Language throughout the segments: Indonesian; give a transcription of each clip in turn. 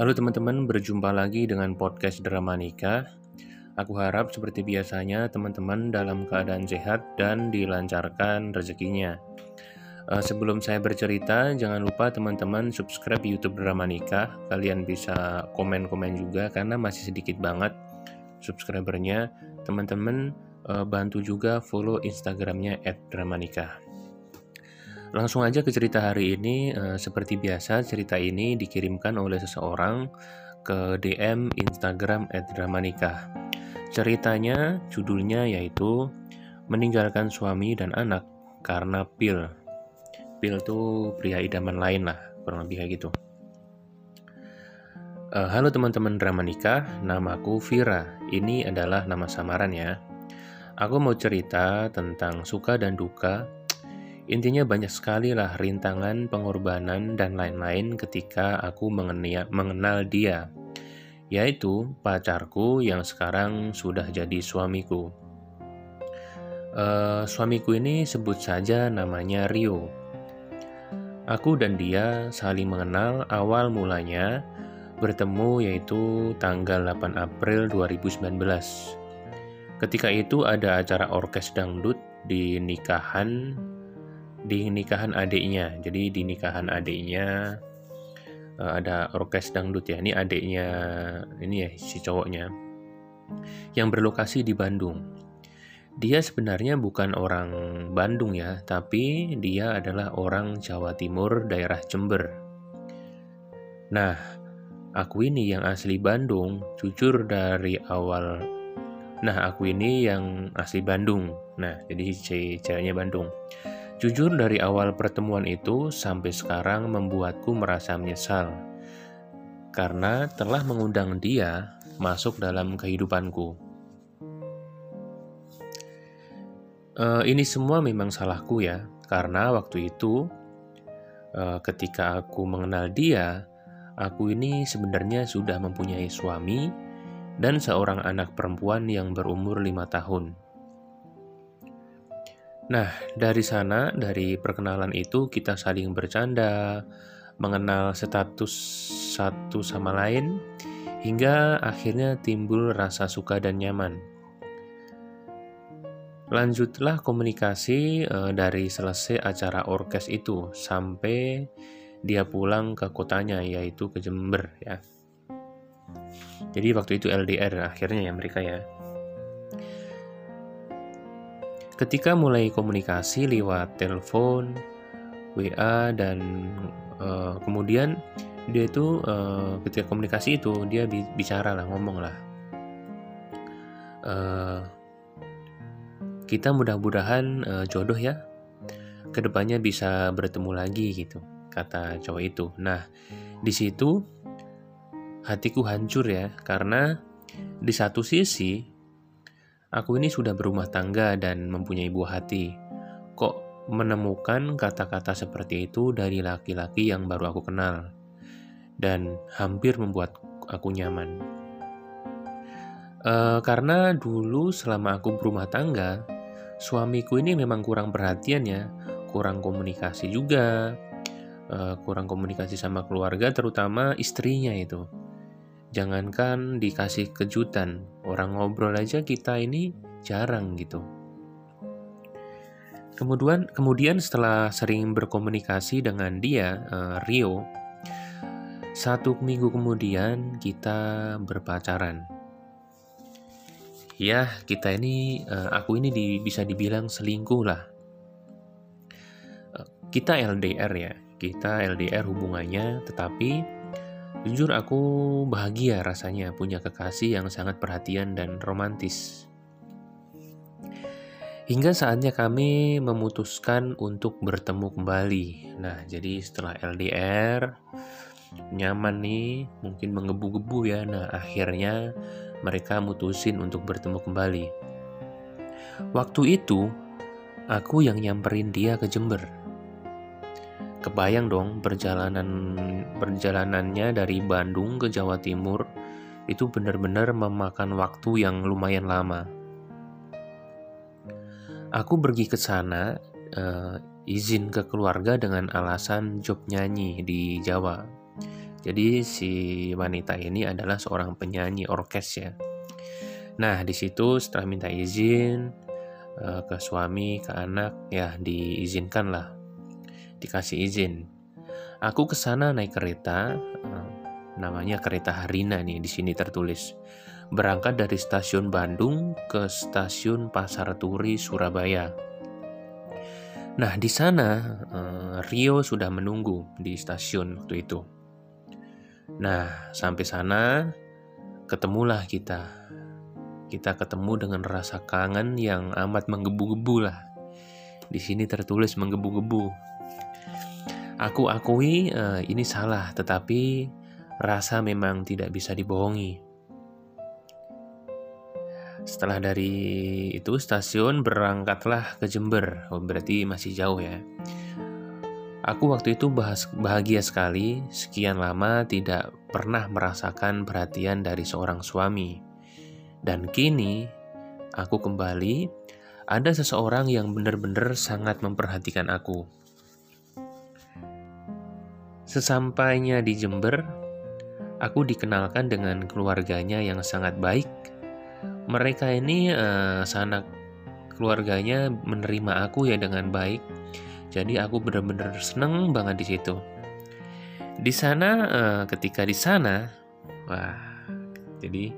Halo teman-teman, berjumpa lagi dengan podcast Drama Nikah. Aku harap seperti biasanya teman-teman dalam keadaan sehat dan dilancarkan rezekinya. Uh, sebelum saya bercerita, jangan lupa teman-teman subscribe YouTube Drama Nikah. Kalian bisa komen-komen juga karena masih sedikit banget subscribernya. Teman-teman uh, bantu juga follow Instagramnya @dramanikah. Langsung aja ke cerita hari ini. Uh, seperti biasa, cerita ini dikirimkan oleh seseorang ke DM Instagram @dramanikah. Ceritanya, judulnya yaitu meninggalkan suami dan anak karena pil. Pil tuh pria idaman lain lah, kurang lebih kayak gitu. Uh, halo teman-teman drama nikah, namaku Vira. Ini adalah nama samaran ya. Aku mau cerita tentang suka dan duka Intinya banyak sekali lah rintangan, pengorbanan, dan lain-lain ketika aku mengenal dia, yaitu pacarku yang sekarang sudah jadi suamiku. Uh, suamiku ini sebut saja namanya Rio. Aku dan dia saling mengenal awal mulanya bertemu yaitu tanggal 8 April 2019. Ketika itu ada acara orkes dangdut di nikahan di nikahan adiknya. Jadi di nikahan adiknya uh, ada orkes dangdut ya. Ini adiknya ini ya si cowoknya yang berlokasi di Bandung. Dia sebenarnya bukan orang Bandung ya, tapi dia adalah orang Jawa Timur, daerah Jember. Nah, aku ini yang asli Bandung, jujur dari awal. Nah, aku ini yang asli Bandung. Nah, jadi ceweknya Bandung. Jujur dari awal pertemuan itu sampai sekarang membuatku merasa menyesal karena telah mengundang dia masuk dalam kehidupanku. Uh, ini semua memang salahku ya, karena waktu itu uh, ketika aku mengenal dia, aku ini sebenarnya sudah mempunyai suami dan seorang anak perempuan yang berumur lima tahun. Nah, dari sana, dari perkenalan itu kita saling bercanda, mengenal status satu sama lain, hingga akhirnya timbul rasa suka dan nyaman. Lanjutlah komunikasi e, dari selesai acara orkes itu sampai dia pulang ke kotanya yaitu ke Jember ya. Jadi waktu itu LDR akhirnya ya mereka ya. Ketika mulai komunikasi lewat telepon, WA dan uh, kemudian dia itu uh, ketika komunikasi itu dia bicara lah ngomong lah. Uh, kita mudah-mudahan uh, jodoh ya. Ke depannya bisa bertemu lagi gitu kata cowok itu. Nah di situ hatiku hancur ya karena di satu sisi Aku ini sudah berumah tangga dan mempunyai buah hati. Kok menemukan kata-kata seperti itu dari laki-laki yang baru aku kenal dan hampir membuat aku nyaman. E, karena dulu selama aku berumah tangga, suamiku ini memang kurang perhatian ya, kurang komunikasi juga, e, kurang komunikasi sama keluarga, terutama istrinya itu jangankan dikasih kejutan, orang ngobrol aja kita ini jarang gitu. Kemudian, kemudian setelah sering berkomunikasi dengan dia, uh, Rio, satu minggu kemudian kita berpacaran. Ya, kita ini, uh, aku ini di, bisa dibilang selingkuh lah. Uh, kita LDR ya, kita LDR hubungannya, tetapi Jujur aku bahagia rasanya punya kekasih yang sangat perhatian dan romantis. Hingga saatnya kami memutuskan untuk bertemu kembali. Nah, jadi setelah LDR, nyaman nih, mungkin menggebu-gebu ya. Nah, akhirnya mereka mutusin untuk bertemu kembali. Waktu itu, aku yang nyamperin dia ke Jember Kebayang dong perjalanan perjalanannya dari Bandung ke Jawa Timur itu benar-benar memakan waktu yang lumayan lama. Aku pergi ke sana uh, izin ke keluarga dengan alasan job nyanyi di Jawa. Jadi si wanita ini adalah seorang penyanyi orkes ya. Nah, di situ setelah minta izin uh, ke suami, ke anak, ya diizinkan lah. Dikasih izin. Aku ke sana naik kereta, uh, namanya kereta Harina nih di sini tertulis. Berangkat dari stasiun Bandung ke stasiun Pasar Turi Surabaya. Nah, di sana uh, Rio sudah menunggu di stasiun waktu itu. Nah, sampai sana ketemulah kita kita ketemu dengan rasa kangen yang amat menggebu-gebu lah. Di sini tertulis menggebu-gebu. Aku akui uh, ini salah, tetapi rasa memang tidak bisa dibohongi. Setelah dari itu stasiun berangkatlah ke Jember. Oh, berarti masih jauh ya. Aku waktu itu bahagia sekali, sekian lama tidak pernah merasakan perhatian dari seorang suami. Dan kini aku kembali, ada seseorang yang benar-benar sangat memperhatikan aku. Sesampainya di Jember, aku dikenalkan dengan keluarganya yang sangat baik. Mereka ini uh, sanak keluarganya menerima aku ya dengan baik. Jadi aku benar-benar seneng banget di situ. Di sana, uh, ketika di sana, wah, jadi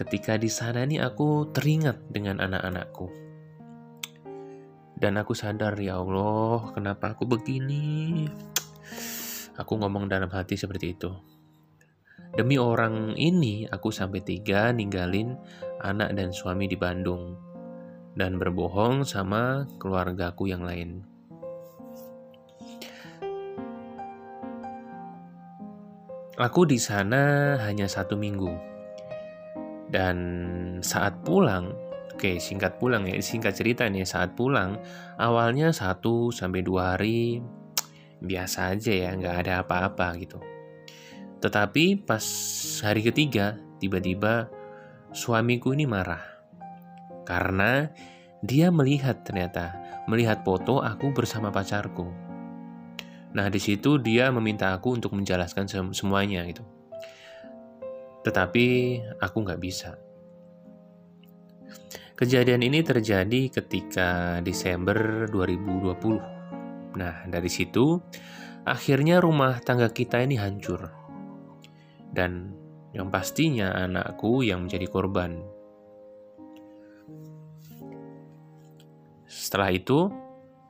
Ketika di sana nih aku teringat dengan anak-anakku. Dan aku sadar ya Allah, kenapa aku begini? Aku ngomong dalam hati seperti itu. Demi orang ini, aku sampai tiga ninggalin anak dan suami di Bandung dan berbohong sama keluargaku yang lain. Aku di sana hanya satu minggu dan saat pulang, oke singkat pulang ya, singkat cerita nih saat pulang, awalnya satu sampai dua hari biasa aja ya, nggak ada apa-apa gitu. Tetapi pas hari ketiga, tiba-tiba suamiku ini marah. Karena dia melihat ternyata, melihat foto aku bersama pacarku. Nah, di situ dia meminta aku untuk menjelaskan semuanya gitu. Tetapi aku nggak bisa. Kejadian ini terjadi ketika Desember 2020. Nah, dari situ akhirnya rumah tangga kita ini hancur. Dan yang pastinya anakku yang menjadi korban. Setelah itu,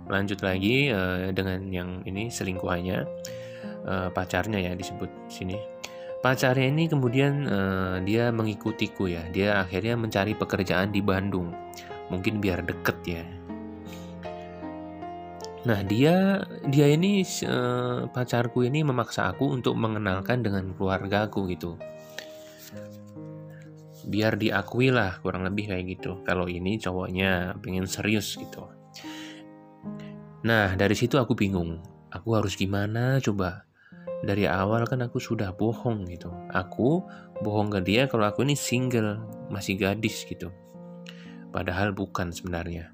lanjut lagi uh, dengan yang ini selingkuhannya, uh, pacarnya ya disebut sini pacarnya ini kemudian uh, dia mengikutiku ya dia akhirnya mencari pekerjaan di Bandung mungkin biar deket ya nah dia dia ini uh, pacarku ini memaksa aku untuk mengenalkan dengan keluargaku gitu biar diakui lah kurang lebih kayak gitu kalau ini cowoknya pengen serius gitu nah dari situ aku bingung aku harus gimana coba dari awal kan aku sudah bohong gitu. Aku bohong ke dia kalau aku ini single, masih gadis gitu. Padahal bukan sebenarnya.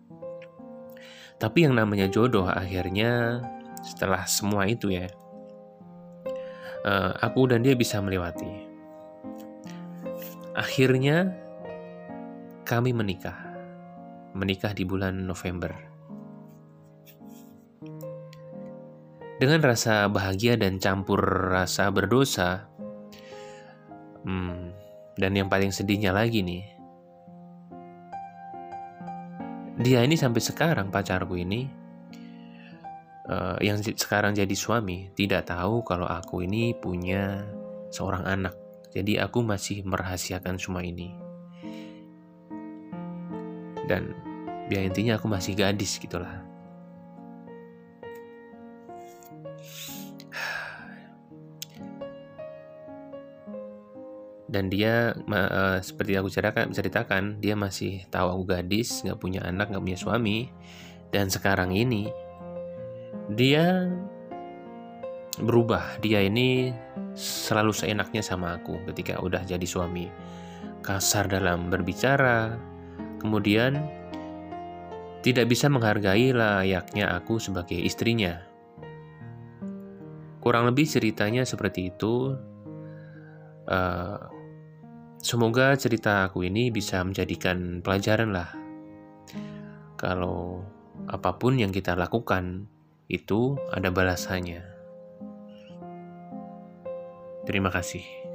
Tapi yang namanya jodoh akhirnya setelah semua itu ya, uh, aku dan dia bisa melewati. Akhirnya kami menikah. Menikah di bulan November. Dengan rasa bahagia dan campur rasa berdosa, hmm, dan yang paling sedihnya lagi nih, dia ini sampai sekarang pacarku ini, uh, yang sekarang jadi suami, tidak tahu kalau aku ini punya seorang anak. Jadi aku masih merahasiakan semua ini. Dan biar intinya aku masih gadis gitulah. Dan dia uh, seperti aku ceritakan, ceritakan dia masih tahu aku gadis nggak punya anak nggak punya suami. Dan sekarang ini dia berubah. Dia ini selalu seenaknya sama aku ketika udah jadi suami. Kasar dalam berbicara kemudian tidak bisa menghargai layaknya aku sebagai istrinya. Kurang lebih ceritanya seperti itu. Uh, semoga cerita aku ini bisa menjadikan pelajaran lah. Kalau apa pun yang kita lakukan itu ada balasannya. Terima kasih.